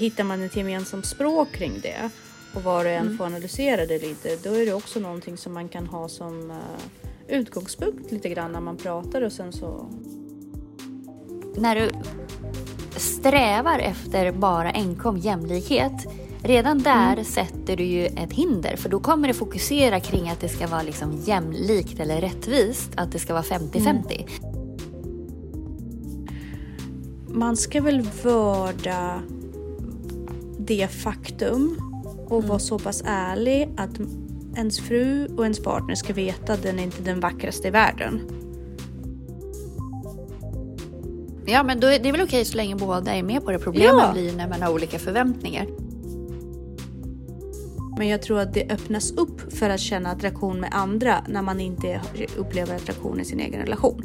hittar man ett gemensamt språk kring det och var och en Mm. får analysera det lite, då är det också någonting som man kan ha som eh, utgångspunkt lite grann när man pratar och sen så... När du strävar efter bara enkom jämlikhet, redan där Mm. sätter du ju ett hinder. För då kommer det fokusera kring att det ska vara liksom jämlikt eller rättvist, att det ska vara 50-50. Man ska väl vörda det faktum och vara så pass ärlig att ens fru och ens partner ska veta att den är inte den vackraste i världen. Ja, men då är det är väl okej så länge båda är med på det. Problemet Ja. blir när man har olika förväntningar. Men jag tror att det öppnas upp för att känna attraktion med andra när man inte upplever attraktion i sin egen relation.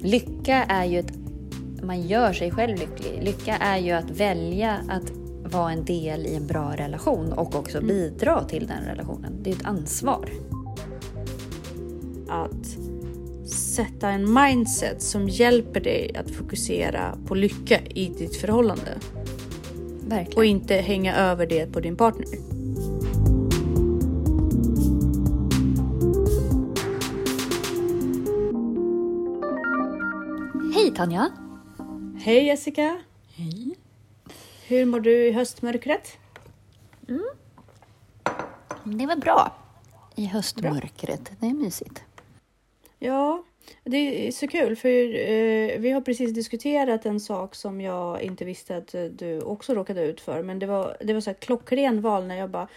Lycka är ju att man gör sig själv lycklig. Lycka är ju att välja att vara en del i en bra relation och också bidra till den relationen. Det är ett ansvar. Att sätta en mindset som hjälper dig att fokusera på lycka i ditt förhållande Verkligen. och inte hänga över det på din partner. Hej Tanja! Hej Jessica! Hej. Hur mår du i höstmörkret? Det var bra. I höstmörkret. Det är mysigt. Ja, det är så kul för eh, vi har precis diskuterat en sak som jag inte visste att du också råkade ut för. Men det var, det var så här klockren val när jag bara,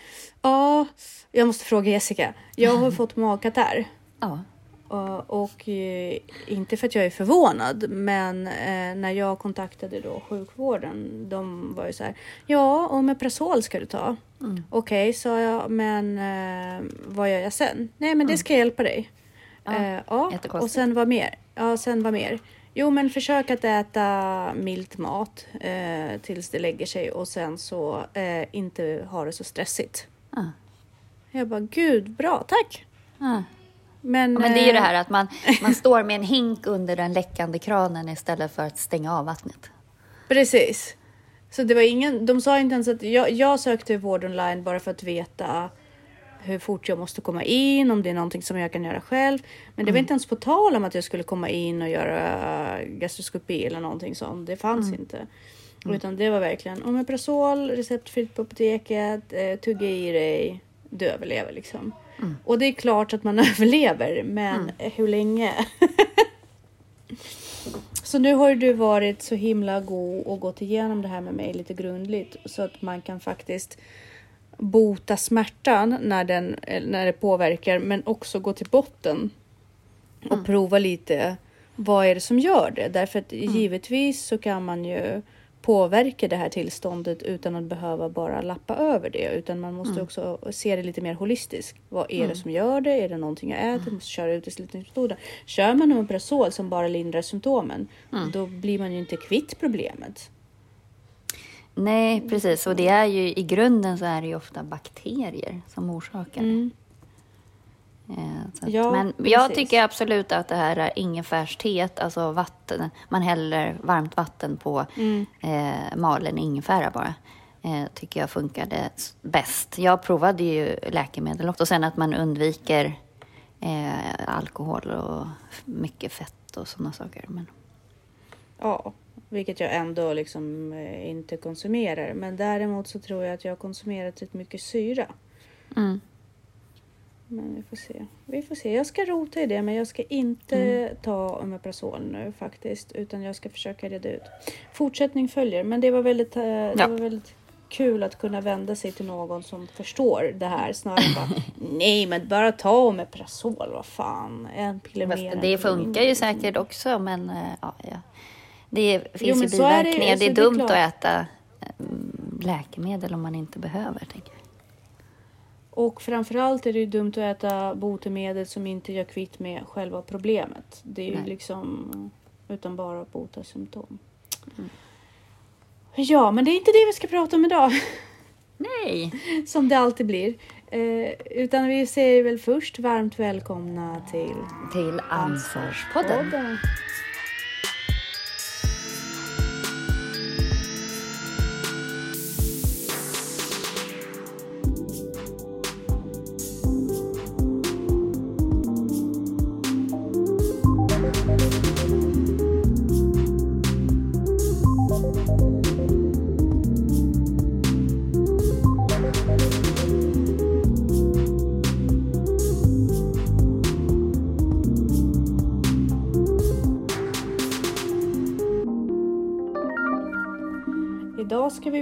ja, jag måste fråga Jessica. Jag har fått magkatarr. Ja. Och, och eh, inte för att jag är förvånad, men eh, när jag kontaktade då sjukvården, de var ju så här, ja, Omeprazol ska du ta. Mm. Okej, sa jag, men eh, vad gör jag sen? Nej, men det ska hjälpa dig. Ja, Eh, ja. och sen vad mer? Ja, sen vad mer? Jo, men försök att äta milt mat eh, tills det lägger sig och sen så eh, inte ha det så stressigt. Ja. Jag bara, gud, bra, tack. Ja. Men, Men det är ju det här att man, man står med en hink under den läckande kranen istället för att stänga av vattnet. Precis. Så det var ingen, de sa inte ens att jag, jag sökte vård online bara för att veta hur fort jag måste komma in, om det är någonting som jag kan göra själv. Men det var inte ens på tal om att jag skulle komma in och göra gastroskopi eller någonting sånt. Det fanns inte. Utan det var verkligen Omeprazol, receptfritt på apoteket, eh, tugga i dig, du överlever liksom. Och det är klart att man överlever, men hur länge? Så nu har du varit så himla god och gått igenom det här med mig lite grundligt så att man kan faktiskt bota smärtan när, den, eh, när det påverkar men också gå till botten och prova lite vad är det som gör det? Därför att givetvis så kan man ju påverka det här tillståndet utan att behöva bara lappa över det utan man måste också se det lite mer holistiskt. Vad är det som gör det? Är det någonting jag äter? Måste köra uteslutningsmetoden. Kör man Omeprazol som bara lindrar symptomen då blir man ju inte kvitt problemet. Nej, precis. Och det är ju i grunden så är det ju ofta bakterier som orsakar det. Eh, att, Ja, men jag precis. tycker absolut att det här är ingefärsteet, alltså vatten, man häller varmt vatten på Mm. eh, malen ingefära bara. Eh, tycker jag funkade bäst. Jag provade ju läkemedel också. Och sen att man undviker eh, alkohol och mycket fett och sådana saker. Men, Ja, vilket jag ändå liksom eh, inte konsumerar. Men däremot så tror jag att jag har konsumerat rätt mycket syra. mm. Men vi får se. Vi får se. Jag ska rota i det, men jag ska inte Mm. ta Omeprazol nu faktiskt, utan jag ska försöka reda ut. Fortsättning följer, men det var väldigt, eh, det Ja. var väldigt kul att kunna vända sig till någon som förstår det här snarare än bara nej, men bara ta Omeprazol, vad fan, en piller mer. det funkar ju säkert också, men eh, ja, ja. det finns men ju är det- biverkningar. Det, är det är dumt klart. att äta mm, läkemedel om man inte behöver. Tänker jag. Och framförallt är det ju dumt att äta botemedel som inte gör kvitt med själva problemet. Det är ju liksom utan bara att bota symptom. Mm. Ja, men det är inte det vi ska prata om idag. Nej! Som det alltid blir. Eh, utan vi säger väl först varmt välkomna till Till Ansvarspodden. podden.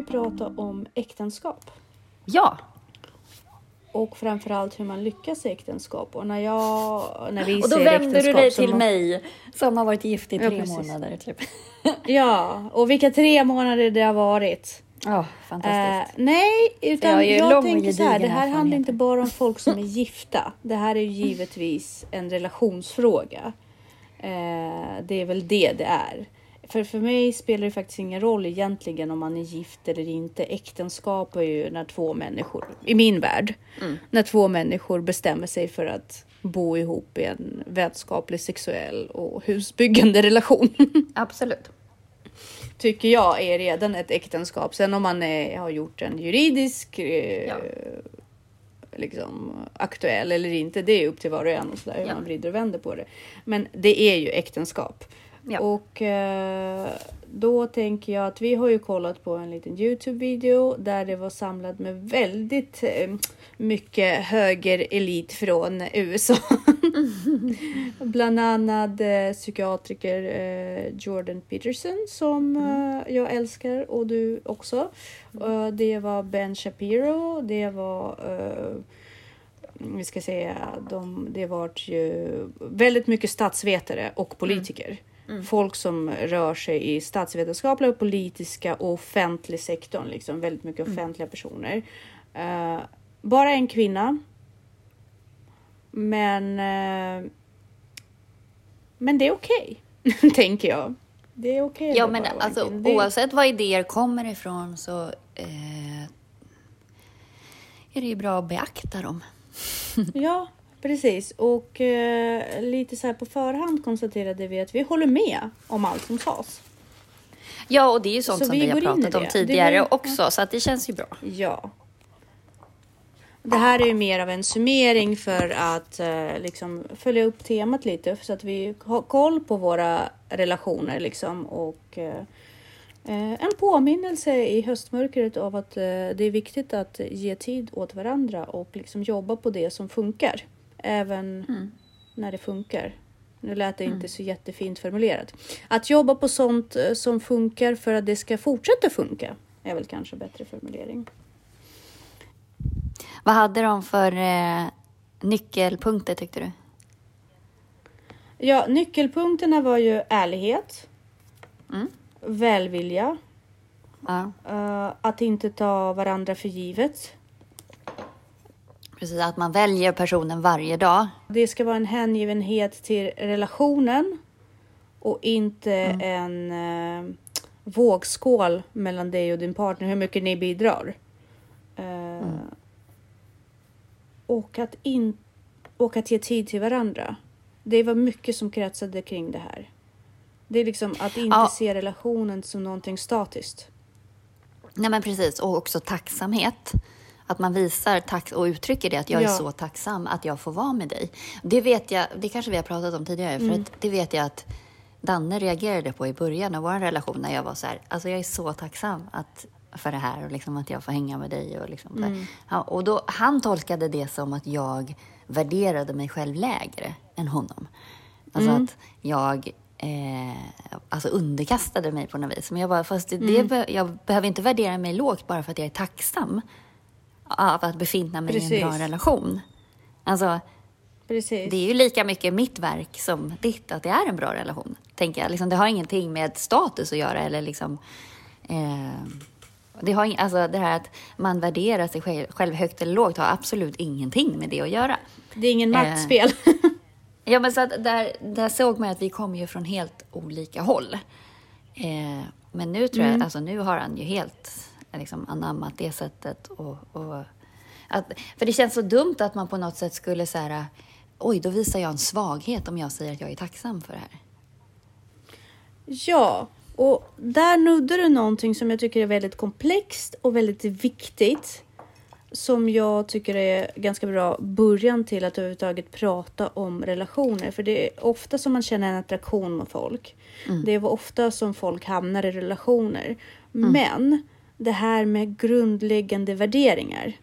Prata om äktenskap. Ja, Och framförallt hur man lyckas i äktenskap. Och när jag, när vi och då vänder du dig till må- mig som har varit gift i Ja, tre precis. månader. Typ. Ja, och vilka tre månader det har varit. Ja, Eh, fantastiskt. nej, Jag utan jag och tänker så här, det här handlar inte bara om folk som är gifta. Det här är ju givetvis en relationsfråga. Eh, det är väl det det är. För, för mig spelar det faktiskt ingen roll egentligen om man är gift eller inte. Äktenskap är ju när två människor, i min värld, Mm. när två människor bestämmer sig för att bo ihop i en vänskaplig, sexuell och husbyggande relation. Absolut. tycker jag är redan ett äktenskap. Sen om man är, har gjort en juridisk eh, Ja. liksom, aktuell eller inte, det är upp till var och en och så där, hur Ja. man vrider och vänder på det. Men det är ju äktenskap. Ja. Och eh, då tänker jag att vi har ju kollat på en liten Youtube-video där det var samlat med väldigt eh, mycket högerelit från USA. Bland annat eh, psykiatriker eh, Jordan Peterson som eh, jag älskar och du också. Eh, det var Ben Shapiro, det var vi ska säga, de, det var ju väldigt mycket statsvetare och politiker. Folk som rör sig i statsvetenskapliga, och politiska och offentlig sektorn. Liksom, väldigt mycket offentliga personer. Eh, bara en kvinna. Men, eh, men det är okej, tänker jag. Det är okej. Ja, att men alltså. Det- oavsett var idéer kommer ifrån så eh, är det ju bra att beakta dem. Ja, precis. Och eh, lite så här på förhand konstaterade vi att vi håller med om allt som sades. Ja, och det är ju sånt Så som vi vi har går pratat om tidigare var- också, så att det känns ju bra. Ja. Det här är ju mer av en summering för att eh, liksom följa upp temat lite så att vi har koll på våra relationer liksom och eh, eh, en påminnelse i höstmörkret av att eh, det är viktigt att ge tid åt varandra och liksom jobba på det som funkar. Även när det funkar. Nu lät det inte så jättefint formulerat. Att jobba på sånt eh, som funkar för att det ska fortsätta funka är väl kanske bättre formulering. Vad hade de för eh, nyckelpunkter tyckte du? Ja, nyckelpunkterna var ju ärlighet, Mm. välvilja, Ja, eh, att inte ta varandra för givet. Precis. Att man väljer personen varje dag. Det ska vara en hängivenhet till relationen och inte Mm. en eh, vågskål mellan dig och din partner, hur mycket ni bidrar. Eh, Mm. och, att in, och att ge tid till varandra. Det var mycket som kretsade kring det här. Det är liksom att inte Ja. se relationen som någonting statiskt. Nej, men precis. Och också tacksamhet. Att man visar tack och uttrycker det, att jag är Ja. så tacksam att jag får vara med dig. Det vet jag, det kanske vi har pratat om tidigare, för att det vet jag att Danne reagerade på i början av vår relation när jag var så här, alltså jag är så tacksam att, för det här och liksom att jag får hänga med dig och liksom här. ja, Och då, han tolkade det som att jag värderade mig själv lägre än honom. Alltså att jag eh, alltså underkastade mig på något vis. Men jag bara, fast det, be- jag behöver inte värdera mig lågt bara för att jag är tacksam av att befinna mig i en bra Precis. relation. Alltså, Precis. det är ju lika mycket mitt verk som ditt att det är en bra relation. Tänker jag. Liksom, det har ingenting med status att göra eller liksom... Eh, det, har ing, alltså det här att man värderar sig själv, själv högt eller lågt har absolut ingenting med det att göra. Det är ingen Eh, maktspel. Ja, men så att där, där såg man att vi kommer ju från helt olika håll. Eh, men nu tror jag, alltså nu har han ju helt liksom, anammat det sättet. Och, och, att, för det känns så dumt att man på något sätt skulle säga, oj, då visar jag en svaghet om jag säger att jag är tacksam för det här. Ja, och där nuddar du någonting som jag tycker är väldigt komplext och väldigt viktigt. Som jag tycker är ganska bra början till att överhuvudtaget prata om relationer. För det är ofta som man känner en attraktion med folk. Det är ofta som folk hamnar i relationer. Men det här med grundläggande värderingar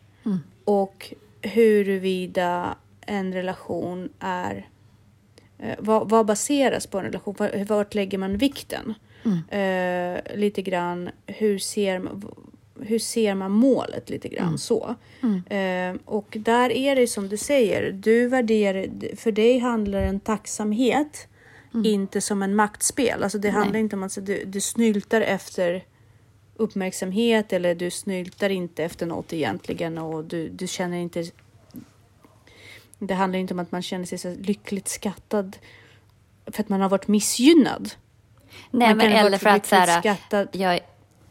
och huruvida en relation är Eh, vad, vad baseras på en relation? Var- Vart lägger man vikten? Eh, lite grann hur ser, hur ser man målet lite grann så. Eh, och där är det som du säger, du värderar, för dig handlar en tacksamhet inte som en maktspel. Alltså det handlar inte om att du, du snyltar efter uppmärksamhet eller du snyltar inte efter något egentligen och du, du känner inte det handlar inte om att man känner sig så lyckligt skattad för att man har varit missgynnad. Nej, Man men eller för att så här, skattad. jag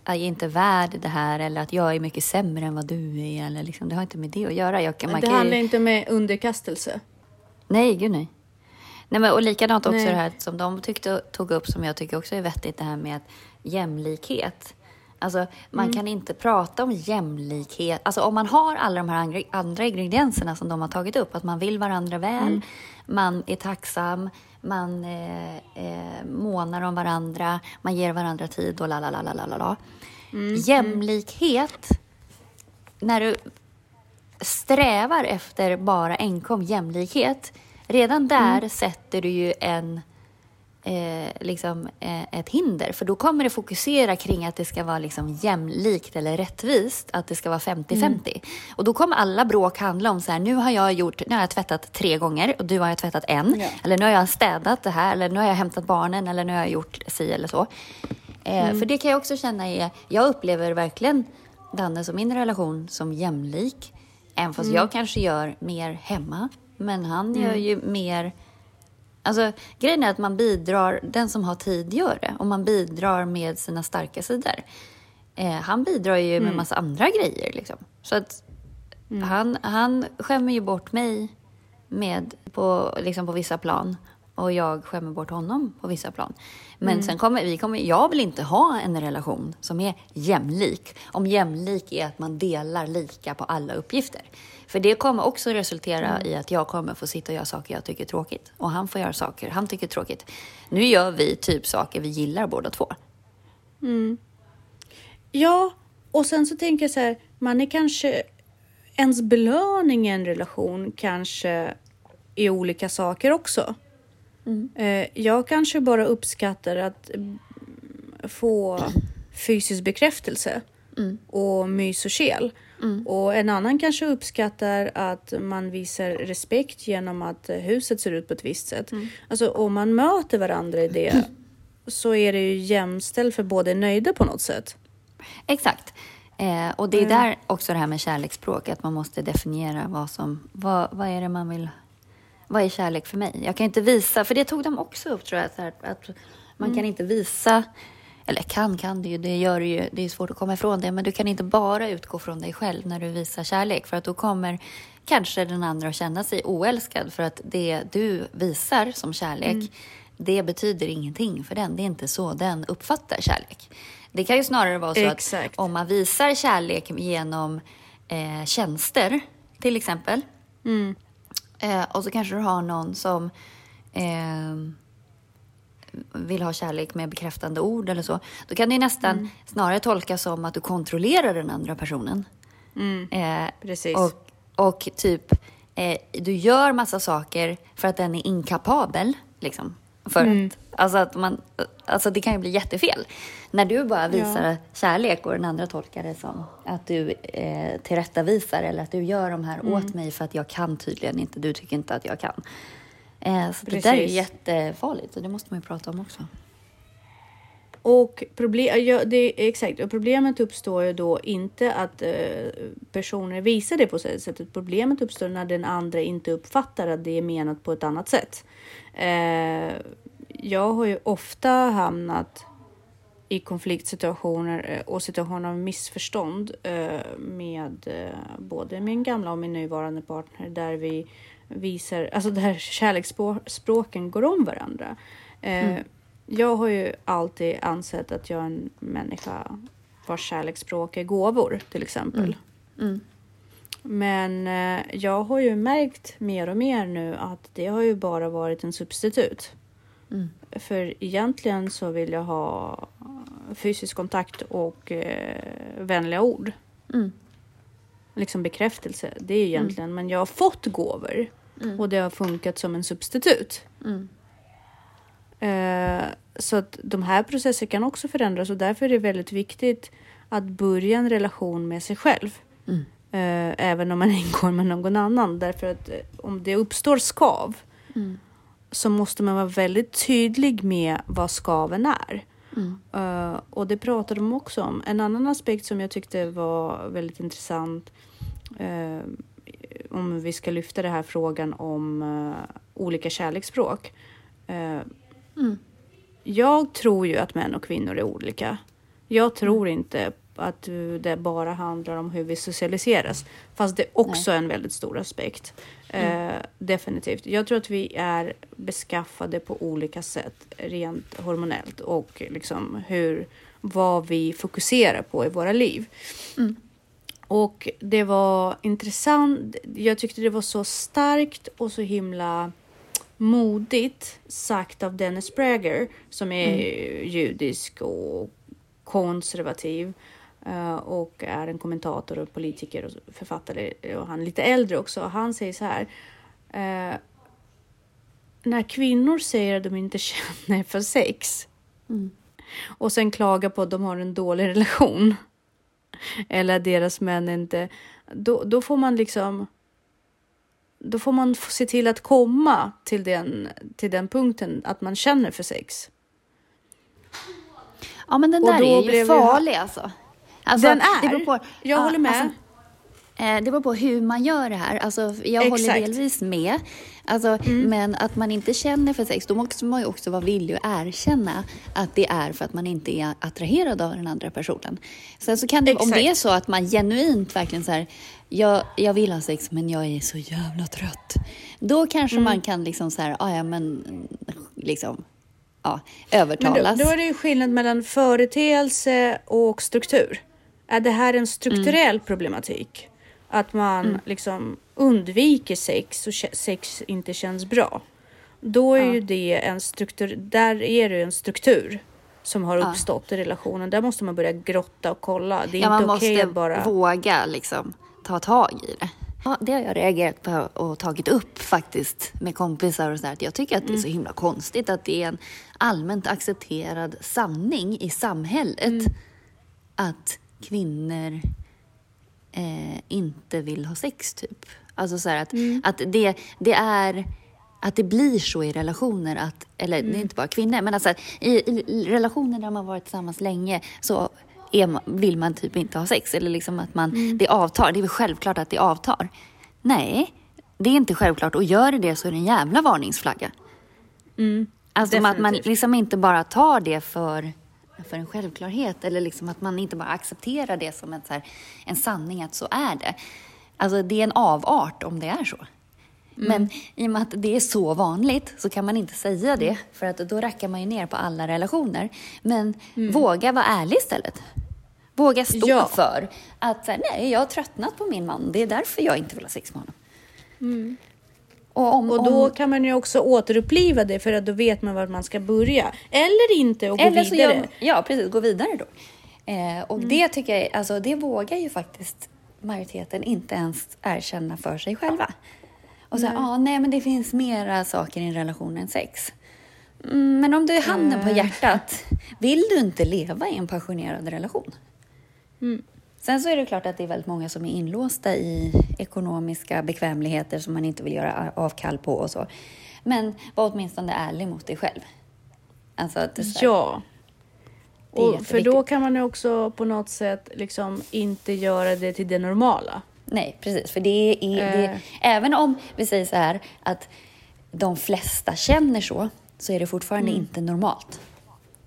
är inte värd det här eller att jag är mycket sämre än vad du är. Eller liksom, det har inte med det att göra. Jag, man det kan ju- handlar inte om underkastelse. Nej, gud nej. nej men, och likadant också Nej. det här som de tyckte, tog upp som jag tycker också är vettigt, det här med att jämlikhet. Alltså, man Mm. kan inte prata om jämlikhet. Alltså om man har alla de här andra, ingredienserna som de har tagit upp, att man vill varandra väl, Mm. man är tacksam, man eh, eh, månar om varandra, man ger varandra tid och la la la la la la, la. Mm. Jämlikhet, när du strävar efter bara enkom jämlikhet, redan där Mm. sätter du ju en, eh, liksom, eh, ett hinder. För då kommer det fokusera kring att det ska vara liksom jämlikt eller rättvist, att det ska vara 50-50. Mm. Och då kommer alla bråk handla om så här, nu har jag gjort, nu har jag tvättat tre gånger och du har jag tvättat en. Ja. Eller nu har jag städat det här, eller nu har jag hämtat barnen, eller nu har jag gjort si eller så. Eh, Mm. För det kan jag också känna är, jag upplever verkligen Dannes och min relation som jämlik. Även fast Mm. jag kanske gör mer hemma. Men han gör ju mer... Alltså, grejen är att man bidrar, den som har tid gör det. Och man bidrar med sina starka sidor. Eh, han bidrar ju Mm. med massa andra grejer. Liksom. Så att han, han skämmer ju bort mig med på, liksom på vissa plan. Och jag skämmer bort honom på vissa plan. Men sen kommer vi kommer, jag vill inte ha en relation som är jämlik. Om jämlik är att man delar lika på alla uppgifter. För det kommer också resultera i att jag kommer få sitta och göra saker jag tycker är tråkigt. Och han får göra saker han tycker är tråkigt. Nu gör vi typ saker vi gillar båda två. Ja, och sen så tänker jag så här, man är kanske ens belöning i en relation kanske är olika saker också. Eh, Jag kanske bara uppskattar att mm, få fysisk bekräftelse och mys och kel. Och en annan kanske uppskattar att man visar respekt genom att huset ser ut på ett visst sätt. Alltså om man möter varandra i det så är det ju jämställt för båda är nöjda på något sätt. Exakt. Eh, och det är där också det här med kärleksspråk, att man måste definiera vad som, vad, vad är det man vill, vad är kärlek för mig? Jag kan inte visa, för det tog de också upp tror jag, här, att man kan inte visa, eller kan kan det ju, det gör det ju, det är svårt att komma ifrån det, men du kan inte bara utgå från dig själv när du visar kärlek, för att då kommer kanske den andra att känna sig oälskad, för att det du visar som kärlek, det betyder ingenting för den, det är inte så den uppfattar kärlek. Det kan ju snarare vara så Exakt. att om man visar kärlek genom eh, tjänster, till exempel. Eh, och så kanske du har någon som eh, vill ha kärlek med bekräftande ord eller så. Då kan det nästan snarare tolkas som att du kontrollerar den andra personen. Eh, Precis. och, och typ, eh, du gör massa saker för att den är inkapabel. Liksom. För att, alltså, att man, alltså det kan ju bli jättefel. När du bara visar kärlek och den andra tolkar det som att du eh, tillrättavisar eller att du gör de här åt mig för att jag kan tydligen inte, du tycker inte att jag kan. Eh, så det där är Precis. jättefarligt och det måste man ju prata om också. Och problem, ja, det, exakt, och problemet uppstår ju då inte att eh, personer visar det på sättet. Problemet uppstår när den andra inte uppfattar att det är menat på ett annat sätt. Eh, jag har ju ofta hamnat i konfliktsituationer eh, och situationer av missförstånd eh, med eh, både min gamla och min nuvarande partner där vi visar, alltså där kärleksspråken går om varandra. Eh, Jag har ju alltid ansett att jag är en människa vars kärleksspråk är gåvor till exempel. Men eh, jag har ju märkt mer och mer nu att det har ju bara varit en substitut. För egentligen så vill jag ha fysisk kontakt och eh, vänliga ord. Mm. Liksom bekräftelse. Det är egentligen, men jag har fått gåvor och det har funkat som en substitut. Mm. Eh, så att de här processerna kan också förändras och därför är det väldigt viktigt att börja en relation med sig själv. Mm. Eh, även om man ingår med någon annan. Därför att eh, om det uppstår skav Mm. så måste man vara väldigt tydlig med vad skaven är. Mm. Eh, och det pratar de också om. En annan aspekt som jag tyckte var väldigt intressant eh, om vi ska lyfta den här frågan om eh, olika kärleksspråk. Eh, Mm. jag tror ju att män och kvinnor är olika. Jag tror inte att eh, det bara handlar om hur vi socialiseras. Fast det är också en väldigt stor aspekt. Eh, definitivt. Jag tror att vi är beskaffade på olika sätt rent hormonellt och liksom hur, vad vi fokuserar på i våra liv. Mm. Och det var intressant. Jag tyckte det var så starkt och så himla modigt sagt av Dennis Prager som är judisk och konservativ eh, och är en kommentator och politiker och författare och han är lite äldre också. Han säger så här. eh, när kvinnor säger att de inte känner för sex Mm. och sen klagar på att de har en dålig relation eller deras män inte... Då, då får man liksom... Då får man se till att komma till den, till den punkten att man känner för sex. Ja, men den Och där är ju farlig alltså. alltså. Den är. på, Jag håller med. Alltså, det beror på hur man gör det här. Alltså, jag håller Exakt. Mm. delvis med. Alltså, Men att man inte känner för sex, då måste man ju också vara villig att erkänna att det är för att man inte är attraherad av den andra personen. Sen så kan det, om det är så att man genuint verkligen så här, jag, jag vill ha sex men jag är så jävla trött. Då kanske Mm. man kan liksom så här, "Ah, ja men liksom, ja, Men då, övertalas. då är det ju skillnad mellan företeelse och struktur. Är det här en strukturell problematik? Att man liksom undviker sex och sex inte känns bra. Då är Ja. ju det en struktur. Där är det ju en struktur som har Ja. uppstått i relationen. Där måste man börja grotta och kolla. Det är Ja, man inte okej måste att bara... våga liksom ta tag i det. Ja, det har jag reagerat på och tagit upp faktiskt med kompisar och så där. Att jag tycker att det är så himla konstigt att det är en allmänt accepterad sanning i samhället att kvinnor eh, inte vill ha sex typ. Alltså så att, att det, det är att det blir så i relationer att, eller det är inte bara kvinnor, men alltså i, i relationer där man varit tillsammans länge så man, vill man typ inte ha sex eller liksom att man, det avtar. Det är väl självklart att det avtar. Nej, det är inte självklart och gör det det så är det en jävla varningsflagga. Alltså att man liksom inte bara tar det för, för en självklarhet eller liksom att man inte bara accepterar det som en, så här, en sanning att så är det. Alltså det är en avart om det är så. Men i och med att det är så vanligt så kan man inte säga det för att då rackar man ju ner på alla relationer. Men våga vara ärlig istället. Våga stå Ja. för att nej, jag har tröttnat på min man. Det är därför jag inte vill ha sex med honom. Och, om, Och då om, kan man ju också återuppliva det för att då vet man var man ska börja. Eller inte och gå Eller så vidare. ja, precis. Gå vidare då. Eh, Mm. och det tycker jag, alltså det vågar ju faktiskt majoriteten inte ens erkänna för sig själva. Och säga, ah, nej men det finns mera saker i en relation än sex. Mm, men om du är handen på hjärtat, vill du inte leva i en passionerad relation? Mm. Sen så är det klart att det är väldigt många som är inlåsta i ekonomiska bekvämligheter som man inte vill göra avkall på och så. Men var åtminstone ärlig mot dig själv. Alltså att Ja. Och för då kan man ju också på något sätt liksom inte göra det till det normala. Nej, precis. För det är, det, Eh. även om vi säger så här att de flesta känner så, så är det fortfarande inte normalt.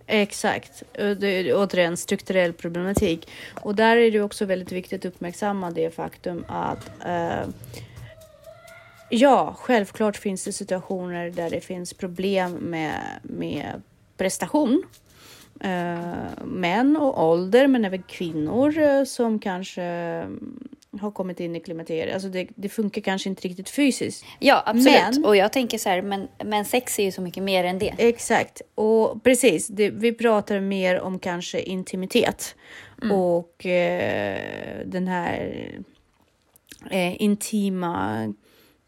Exakt. Det är återigen strukturell problematik. Och där är det också väldigt viktigt att uppmärksamma det faktum att eh, ja, självklart finns det situationer där det finns problem med, med prestation. Eh, män och ålder, men även kvinnor eh, som kanske har kommit in i klimakteriet. Alltså det, det funkar kanske inte riktigt fysiskt. Ja, absolut. Men- Och jag tänker så här, men, men sex är ju så mycket mer än det. Exakt, och precis. Det, vi pratar mer om kanske intimitet och eh, den här eh, intima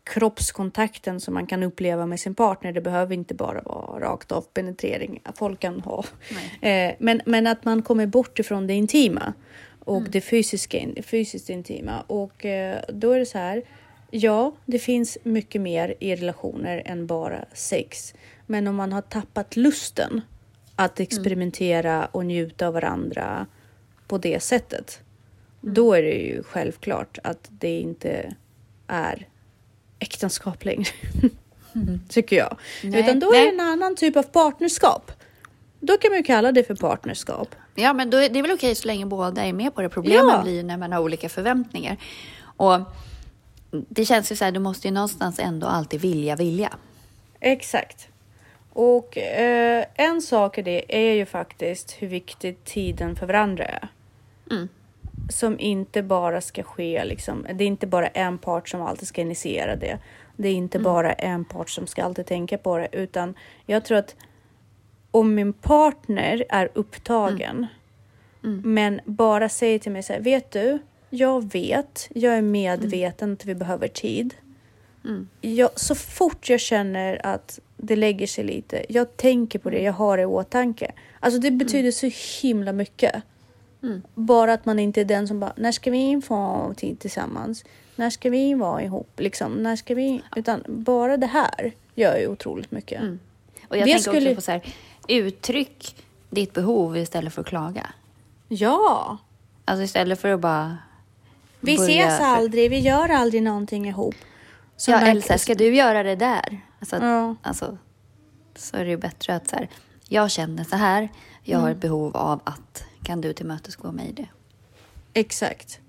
kroppskontakten som man kan uppleva med sin partner. Det behöver inte bara vara rakt av penetrering. Folk kan ha. Eh, men, men att man kommer bort ifrån det intima och mm. det fysiska, fysiskt intima. Och eh, då är det så här. Ja, det finns mycket mer i relationer än bara sex. Men om man har tappat lusten att experimentera mm. och njuta av varandra på det sättet. Mm. Då är det ju självklart att det inte är äktenskap längre. Mm. Tycker jag. Nej, Utan då nej. är det en annan typ av partnerskap. Då kan man ju kalla det för partnerskap. Ja, men då är det väl okej så länge båda är med på det. Problemet ja. blir när man har olika förväntningar. Och det känns ju så här, du måste ju någonstans ändå alltid vilja vilja. Exakt. Och eh, en sak i det är ju faktiskt hur viktig tiden för varandra är. Mm. Som inte bara ska ske liksom. Det är inte bara en part som alltid ska initiera det. Det är inte mm. bara en part som ska alltid tänka på det, utan jag tror att om min partner är upptagen, mm. mm. men bara säger till mig så här, vet du, jag vet, jag är medveten att vi behöver tid. Mm. Jag, så fort jag känner att det lägger sig lite, jag tänker på det, jag har det i åtanke. Alltså det betyder så himla mycket. Mm. Bara att man inte är den som bara, när ska vi få tid tillsammans? När ska vi vara ihop? Liksom, när ska vi? Utan bara det här gör ju otroligt mycket. Mm. Och jag det tänker skulle... också på så här, uttryck ditt behov istället för att klaga. Ja. Alltså istället för att bara... Vi ses aldrig, vi gör aldrig någonting ihop. Som ja, Elsa, ska du göra det där? Alltså, ja. alltså, så är det ju bättre att så här, jag känner så här, jag mm. har ett behov av att, kan du tillmötesgå mig i det? Exakt.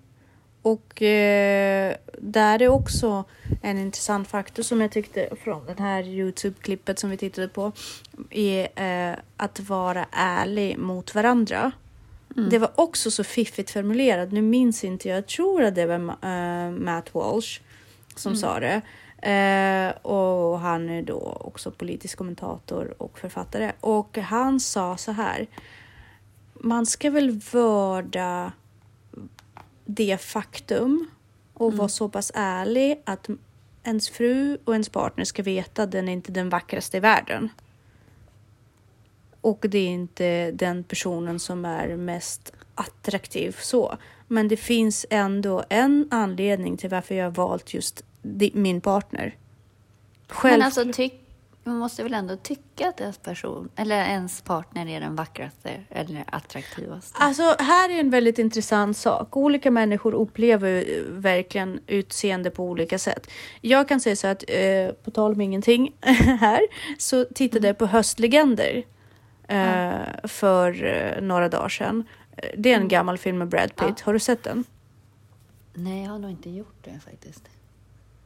Och eh, där är också en intressant faktor som jag tyckte från det här Youtube-klippet som vi tittade på är eh, att vara ärlig mot varandra. Mm. Det var också så fiffigt formulerat. Nu minns inte jag, jag tror att det var uh, Matt Walsh som mm. sa det. Uh, och han är då också politisk kommentator och författare. Och han sa så här. Man ska väl vörda det faktum och mm. vara så pass ärlig att ens fru och ens partner ska veta att den är inte den vackraste i världen. Och det är inte den personen som är mest attraktiv så. Men det finns ändå en anledning till varför jag har valt just min partner. Själv... Men alltså, tyck, man måste väl ändå tycka att ens person, eller ens partner är den vackraste eller attraktivaste? Alltså, här är en väldigt intressant sak. Olika människor upplever verkligen utseende på olika sätt. Jag kan säga så att, eh, på tal om ingenting här, så tittade jag mm. på Höstlegender eh, mm. för eh, några dagar sedan. Det är en mm. gammal film med Brad Pitt. Ja. Har du sett den? Nej, jag har nog inte gjort det faktiskt.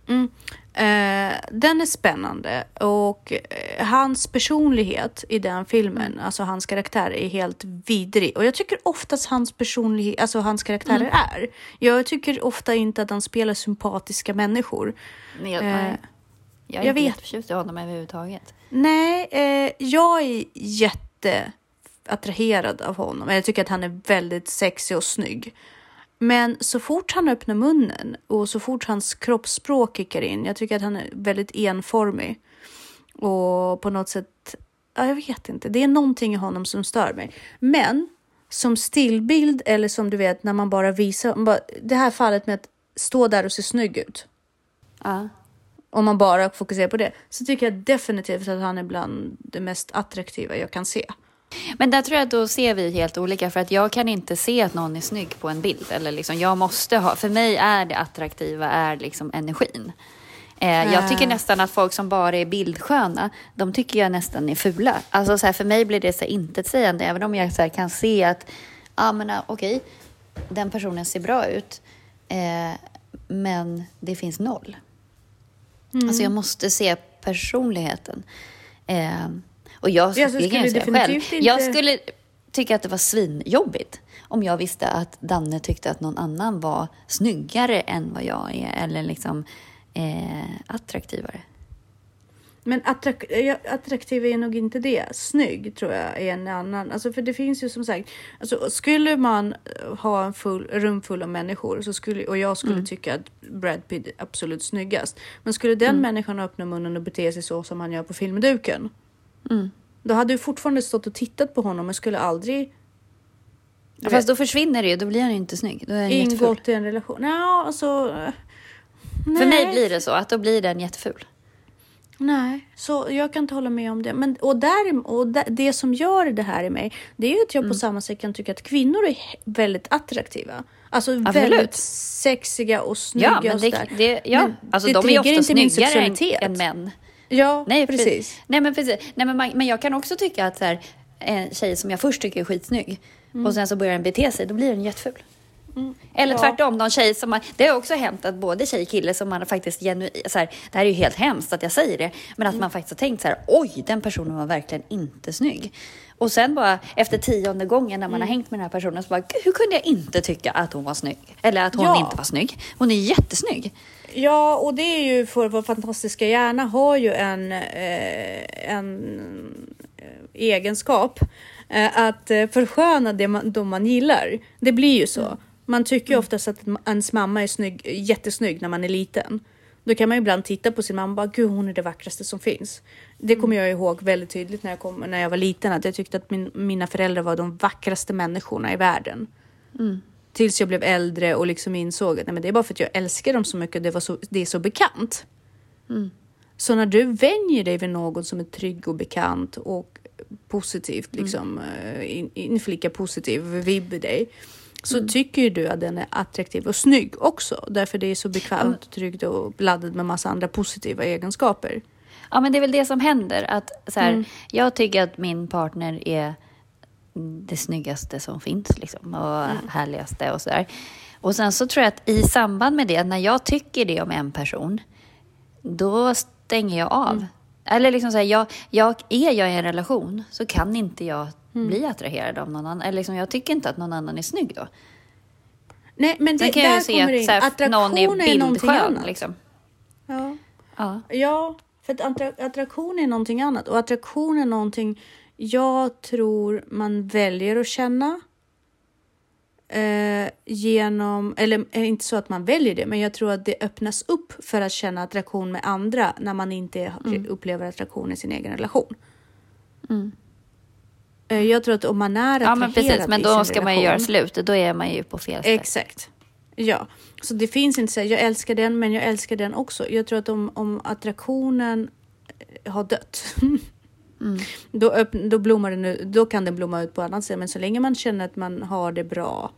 Mm. Eh, den är spännande och eh, hans personlighet i den filmen, mm. alltså hans karaktär är helt vidrig. Och jag tycker oftast hans personlighet, alltså hans karaktärer mm. är. Jag tycker ofta inte att han spelar sympatiska människor. Nej, jag, eh, jag är jag inte vet. förtjust i honom överhuvudtaget. Nej, eh, jag är jätteattraherad av honom. Jag tycker att han är väldigt sexig och snygg. Men så fort han öppnar munnen och så fort hans kroppsspråk kickar in, jag tycker att han är väldigt enformig. Och på något sätt, ja, jag vet inte, det är någonting i honom som stör mig. Men som stillbild eller som du vet när man bara visar, bara, det här fallet med att stå där och se snygg ut. Ja. Om man bara fokuserar på det, så tycker jag definitivt att han är bland det mest attraktiva jag kan se. Men där tror jag att då ser vi helt olika för att jag kan inte se att någon är snygg på en bild. Eller liksom, jag måste ha, för mig är det attraktiva är liksom energin. Eh, jag tycker nästan att folk som bara är bildsköna, de tycker jag nästan är fula. Alltså så här, för mig blir det så intetsägande, även om jag så kan se att, men ah, okej, okay, den personen ser bra ut, eh, men det finns noll. Mm. Alltså jag måste se personligheten. Eh, och jag, jag skulle, själv. Inte... jag skulle tycka att det var svinjobbigt om jag visste att Danne tyckte att någon annan var snyggare än vad jag är eller liksom eh, attraktivare. Men attrak ja, attraktiv är nog inte det. Snygg tror jag är en annan. Alltså för det finns ju som sagt, alltså skulle man eh, ha en full, rum full av människor så skulle, och jag skulle tycka att Brad Pitt är absolut snyggast. Men skulle den människan öppna munnen och bete sig så som han gör på filmduken. Då hade du fortfarande stått och tittat på honom men skulle aldrig Ja, Fast då försvinner det ju, då blir han ju inte snygg. Då är han jätteful. ingått i en relation. Ja, alltså. eh, För mig nej. blir det så, att då blir den jätteful. Nej, så jag kan inte hålla med om det. Men, och där, och där, det som gör det här i mig, det är ju att jag på samma sätt kan tycka att kvinnor är väldigt attraktiva. Alltså väldigt sexiga och snygga Ja, men och det, det, ja. Men alltså, det de är ju ofta inte snyggare än män. Ja, Nej, precis. Nej, men precis. Nej, men, man, men jag kan också tycka att så här, en tjej som jag först tycker är skitsnygg och sen så börjar den bete sig, då blir den jätteful. Eller Ja. tvärtom, någon tjej som man, det har också hänt att både tjej och kille som man faktiskt genuint, så här, det här är ju helt hemskt att jag säger det, men att man faktiskt har tänkt så här, oj, den personen var verkligen inte snygg. Och sen bara efter tionde gången när man har hängt med den här personen så bara, "Gud, hur kunde jag inte tycka att hon var snygg? Eller att hon Ja. inte var snygg. Hon är jättesnygg. Ja, och det är ju för vår fantastiska hjärna har ju en, eh, en eh, egenskap eh, att eh, försköna det man, de man gillar. Det blir ju så. Man tycker ju oftast att ens mamma är snygg, jättesnygg när man är liten. Då kan man ju ibland titta på sin mamma och bara, gud hon är det vackraste som finns. Det kommer jag ihåg väldigt tydligt när jag, kom, när jag var liten, att jag tyckte att min, mina föräldrar var de vackraste människorna i världen. Tills jag blev äldre och liksom insåg att nej, men det är bara för att jag älskar dem så mycket. Det, var så, det är så bekant. Så när du vänjer dig vid någon som är trygg och bekant och positivt, liksom eh, in, inflika positiv vibb i dig. Så tycker ju du att den är attraktiv och snygg också. Därför det är så bekvämt och tryggt och laddat med massa andra positiva egenskaper. Ja, men det är väl det som händer. Att, så här, Jag tycker att min partner är det snyggaste som finns liksom, och härligaste och sådär. Och sen så tror jag att i samband med det, när jag tycker det om en person, då stänger jag av. Eller liksom så här, jag, jag, är jag i en relation så kan inte jag bli attraherad av någon annan. Eller liksom, jag tycker inte att någon annan är snygg då. Nej, men det, Sen kan jag ju se att så här, någon är någonting annat. Liksom. Ja. Ja. Ja, för att attra attraktion är någonting annat och attraktion är någonting jag tror man väljer att känna. Eh, genom, eller eh, inte så att man väljer det, men jag tror att det öppnas upp för att känna attraktion med andra när man inte upplever attraktion i sin egen relation. Eh, jag tror att om man är ja, men attraherad precis. Men då ska man ju relation- göra slut. Då är man ju på fel ställe. Exakt. Ja, så det finns inte så här, jag älskar den, men jag älskar den också. Jag tror att om, om attraktionen har dött, då, öppn, då, blommar den, då kan den blomma ut på annat sätt. Men så länge man känner att man har det bra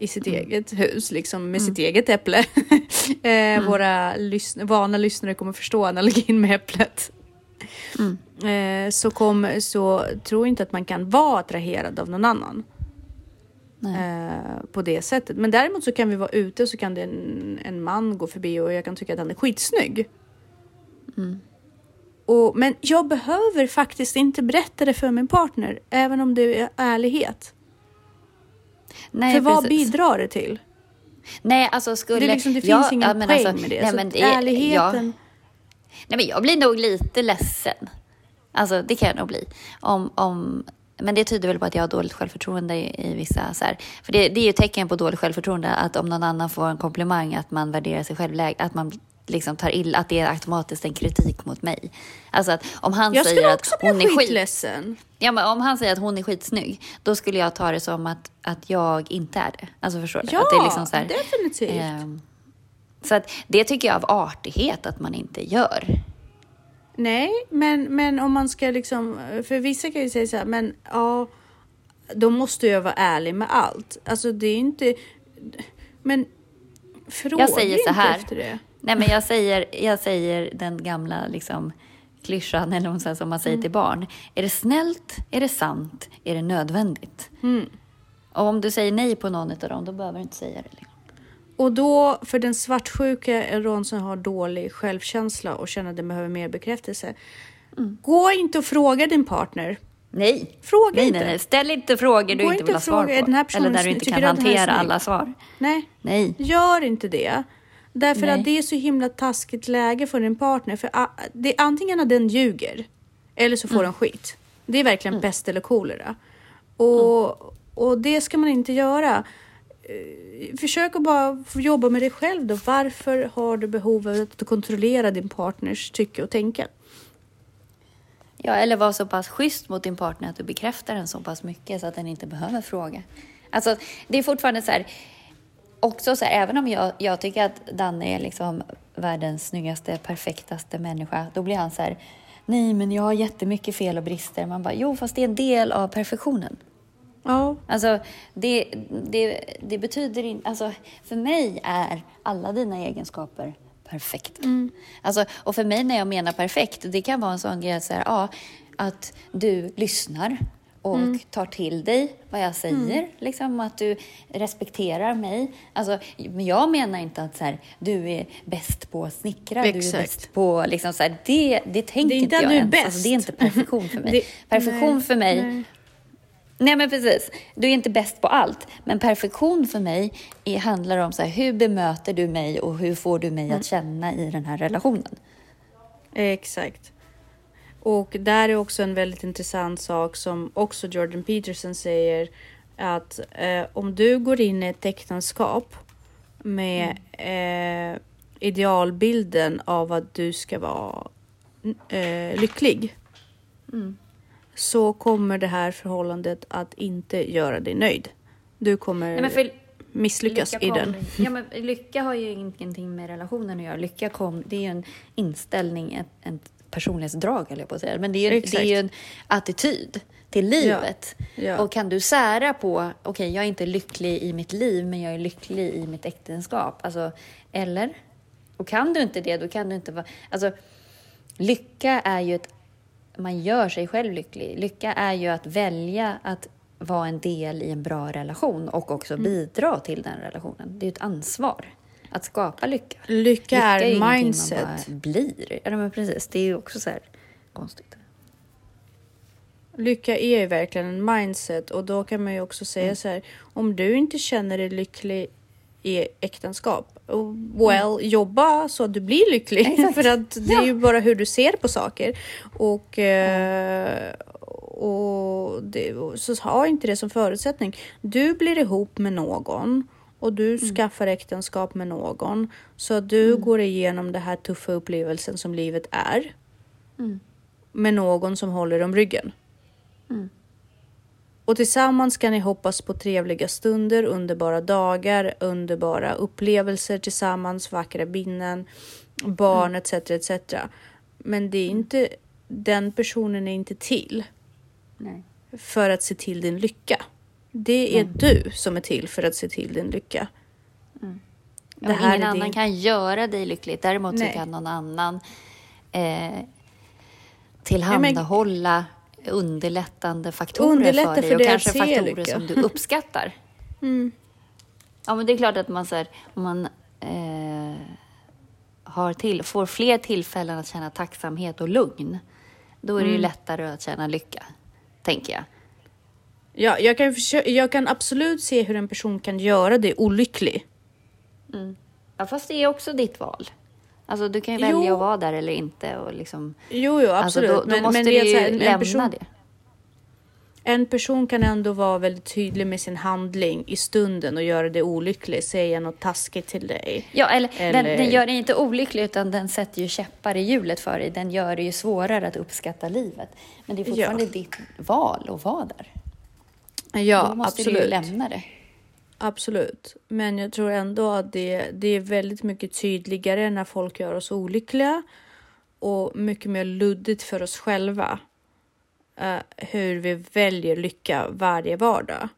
i sitt eget hus, liksom med sitt eget äpple. eh, Våra lysn- vana lyssnare kommer förstå analogin med äpplet. Eh, så, kom, så tror inte att man kan vara attraherad av någon annan eh, på det sättet. Men däremot så kan vi vara ute så kan det en, en man gå förbi och jag kan tycka att han är skitsnygg. Och, men jag behöver faktiskt inte berätta det för min partner, även om det är ärlighet. Nej, för vad precis. bidrar det till? Nej, alltså skulle... Det, liksom, det ja, finns ingen ja, men poäng alltså, med det. Nej, men det ja, ärligheten... nej, men jag blir nog lite ledsen. Alltså, det kan jag nog bli. Om, om, men det tyder väl på att jag har dåligt självförtroende i, i vissa... Så här. För det, det är ju tecken på dåligt självförtroende att om någon annan får en komplimang att man värderar sig själv lägre, att man liksom tar illa, att det är automatiskt en kritik mot mig. Alltså att om han Jag säger att hon är skit... skitledsen. Ja, men om han säger att hon är skitsnygg, då skulle jag ta det som att, att jag inte är det. Alltså förstår du? Ja, att det är liksom så här, definitivt. ehm, så att det tycker jag av artighet att man inte gör. Nej, men, men om man ska liksom, för vissa kan ju säga så här, men ja, då måste jag vara ärlig med allt. Alltså det är inte, men fråga Jag säger så inte här. efter det. Nej, men jag säger, jag säger den gamla liksom, klyschan eller något sånt som man säger Mm. till barn. Är det snällt? Är det sant? Är det nödvändigt? Mm. Och om du säger nej på någon av dem, då behöver du inte säga det. Och då, för den svartsjuka är någon som har dålig självkänsla och känner att den behöver mer bekräftelse. Mm. Gå inte och fråga din partner. Nej. Fråga nej, inte. nej, nej. Ställ inte frågor du Gå inte vill ha svar på. här Eller där du inte kan här hantera alla svar. Nej, Nej. gör inte det. Därför Nej. att det är så himla taskigt läge för din partner. För det är antingen att den ljuger eller så får Mm. den skit. Det är verkligen pest eller kolera. Och, Mm. och det ska man inte göra. Eh, Försök att bara jobba med dig själv då. Varför har du behov av att kontrollera din partners tycke och tänka? Ja, eller vara så pass schysst mot din partner att du bekräftar den så pass mycket så att den inte behöver fråga. Alltså, det är fortfarande så här, också så här, även om jag, jag tycker att Danne är liksom världens snyggaste, perfektaste människa, då blir han så här, nej men jag har jättemycket fel och brister. Man bara, jo fast det är en del av perfektionen. Ja, Alltså, det, det, det betyder inte... Alltså, för mig är alla dina egenskaper perfekta. Alltså, och för mig när jag menar perfekt, det kan vara en sån grej så här, ja, att du lyssnar och tar till dig vad jag säger. Liksom, att du respekterar mig. Alltså, men jag menar inte att så här, du är bäst på att snickra, du är Exakt. bäst på... Liksom, så här, det, det tänker Det inte jag ens. Alltså, bäst. det är inte perfektion för mig. Det- perfektion nej, för mig nej. Nej men precis. Du är inte bäst på allt. Men perfektion för mig är, handlar om så här, hur bemöter du mig och hur får du mig Mm. att känna i den här relationen. Exakt. Och där är också en väldigt intressant sak som också Jordan Peterson säger att eh, om du går in i ett äktenskap med eh, idealbilden av att du ska vara eh, lycklig så kommer det här förhållandet att inte göra dig nöjd. Du kommer Nej, för misslyckas lycka i den. Ja, men lycka har ju ingenting med relationen att göra. Lycka kom, det är ju en inställning, ett, ett personlighetsdrag höll jag på att säga. Men det är ju, det är ju en attityd till livet. Ja. Och kan du sära på, okej jag är inte lycklig i mitt liv men jag är lycklig i mitt äktenskap. Alltså, eller? Och kan du inte det, då kan du inte vara... Alltså, lycka är ju ett... Man gör sig själv lycklig. Lycka är ju att välja att vara en del i en bra relation och också Mm. bidra till den relationen. Det är ju ett ansvar att skapa lycka. Lycka, är ju ingenting mindset. man bara blir. Ja, men precis. Det är ju också så här konstigt. Lycka är ju verkligen en mindset och då kan man ju också säga så här. Om du inte känner dig lycklig i äktenskap, oh, well, jobba så att du blir lycklig. Exakt. För att det är ju bara hur du ser på saker. Och, eh, och det, så ha inte det som förutsättning. Du blir ihop med någon och du skaffar äktenskap med någon så att du går igenom den här tuffa upplevelsen som livet är med någon som håller om ryggen. Och tillsammans kan ni hoppas på trevliga stunder, underbara dagar, underbara upplevelser tillsammans, vackra minnen, barn etc. etc. Men det är inte, den personen är inte till Nej. för att se till din lycka. Det är du som är till för att se till din lycka. Ja, ingen är annan din- kan göra dig lycklig. Däremot så kan någon annan eh, tillhandahålla underlättande faktorer Underlätta för dig för och kanske faktorer lycka. som du uppskattar. Mm. Ja, men det är klart att man, så här, om man eh, har till, får fler tillfällen att känna tacksamhet och lugn, då är det ju Mm. lättare att känna lycka, tänker jag. Ja, jag, kan jag kan absolut se hur en person kan göra dig olycklig. Ja, fast det är också ditt val. Alltså, du kan ju Jo. välja att vara där eller inte. Och liksom, Jo, jo, alltså, absolut. då, då måste du det är ju här, lämna person- det. En person kan ändå vara väldigt tydlig med sin handling i stunden och göra dig olycklig, säga något taskigt till dig. Ja, eller, Den, Eller- den gör dig inte olycklig utan den sätter ju käppar i hjulet för dig. Den gör det ju svårare att uppskatta livet. Men det är fortfarande ditt val att vara där. Ja, Då måste absolut. du ju lämna det. Absolut. Men jag tror ändå att det, det är väldigt mycket tydligare när folk gör oss olyckliga och mycket mer luddigt för oss själva. eh, hur vi väljer lycka varje vardag.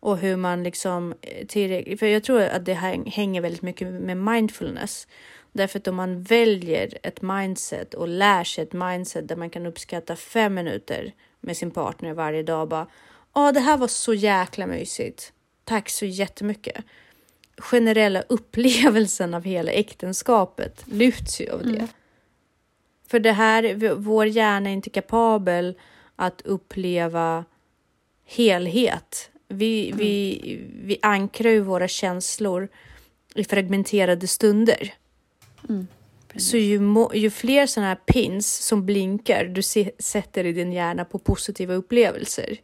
Och hur man liksom eh, tillräckligt, för jag tror att det hänger väldigt mycket med mindfulness. Därför att om man väljer ett mindset och lär sig ett mindset där man kan uppskatta fem minuter med sin partner varje dag bara. Ja, det här var så jäkla mysigt. Tack så jättemycket. Generella upplevelsen av hela äktenskapet lyfts ju av det. För det här, vår hjärna är inte kapabel att uppleva helhet. Vi, vi, vi ankrar ju våra känslor i fragmenterade stunder. Mm. Så ju, ju fler sådana här pins som blinkar du sätter i din hjärna på positiva upplevelser,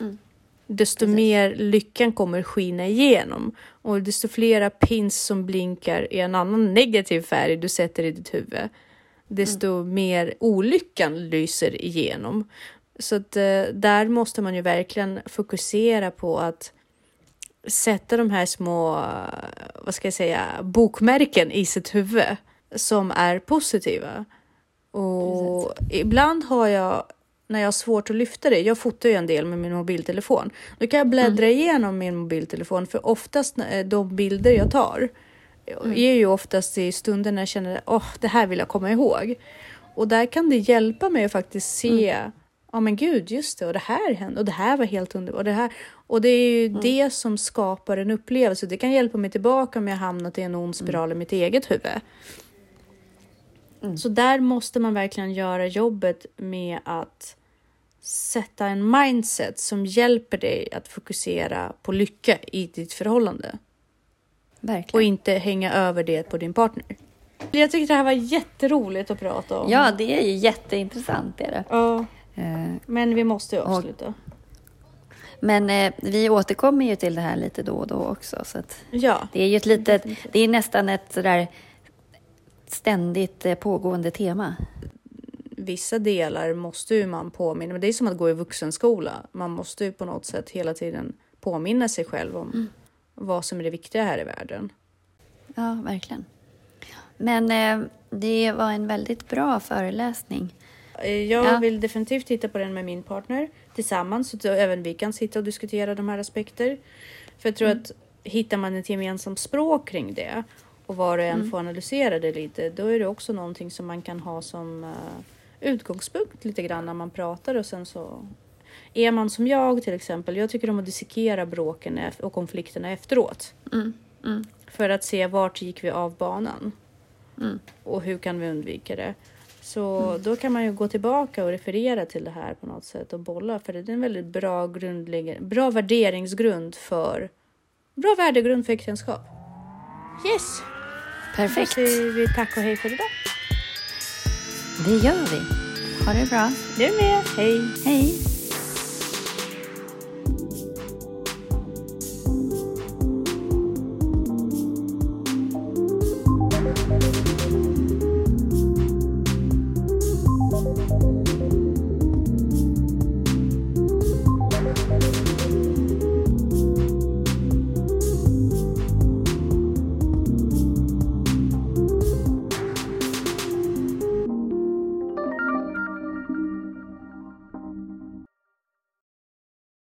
Mm. desto Precis. mer lyckan kommer skina igenom. Och desto flera pins som blinkar i en annan negativ färg du sätter i ditt huvud, desto mer olyckan lyser igenom. Så att eh, där måste man ju verkligen fokusera på att sätta de här små, eh, vad ska jag säga, bokmärken i sitt huvud som är positiva. Och ibland har jag, när jag har svårt att lyfta det, jag fotar ju en del med min mobiltelefon, då kan jag bläddra igenom min mobiltelefon för oftast när- de bilder jag tar är ju oftast i stunder när jag känner åh, det här vill jag komma ihåg. Och där kan det hjälpa mig att faktiskt se, ja men gud, just det, och det här hände, och det här var helt underbart. Och det, här, och det är ju det som skapar en upplevelse. Det kan hjälpa mig tillbaka om jag hamnat i en ond spiral i mitt eget huvud. Så där måste man verkligen göra jobbet med att sätta en mindset som hjälper dig att fokusera på lycka i ditt förhållande och Verkligen. inte hänga över det på din partner. Jag tycker det här var jätteroligt att prata om. Ja, det är ju jätteintressant. Är det. Ja, Eh, men vi måste ju avsluta. Men eh, vi återkommer ju till det här lite då och då också. Så Ja, det är ju ett litet, det är nästan ett sådär ständigt eh, pågående tema. Vissa delar måste ju man påminna, men det är som att gå i vuxenskola. Man måste ju på något sätt hela tiden påminna sig själv om Mm. vad som är det viktiga här i världen. Ja, verkligen. Men eh, det var en väldigt bra föreläsning. Eh, Jag Ja. vill definitivt titta på den med min partner tillsammans så att även vi kan sitta och diskutera de här aspekter. För jag tror Mm. att hittar man ett gemensamt språk kring det och var och en Mm. får analysera det lite, då är det också någonting som man kan ha som eh, utgångspunkt lite grann när man pratar och sen så är man som jag till exempel, jag tycker om att dissekera bråken och konflikterna efteråt. Mm, mm, För att se vart gick vi av banan mm. och hur kan vi undvika det? Så då kan man ju gå tillbaka och referera till det här på något sätt och bolla för det är en väldigt bra grundläggande, bra värderingsgrund för bra värdegrund för äktenskap. Yes! Då Perfekt. säger vi tack och hej för idag. Det gör vi. Ha det bra. Du med, hej! Hej.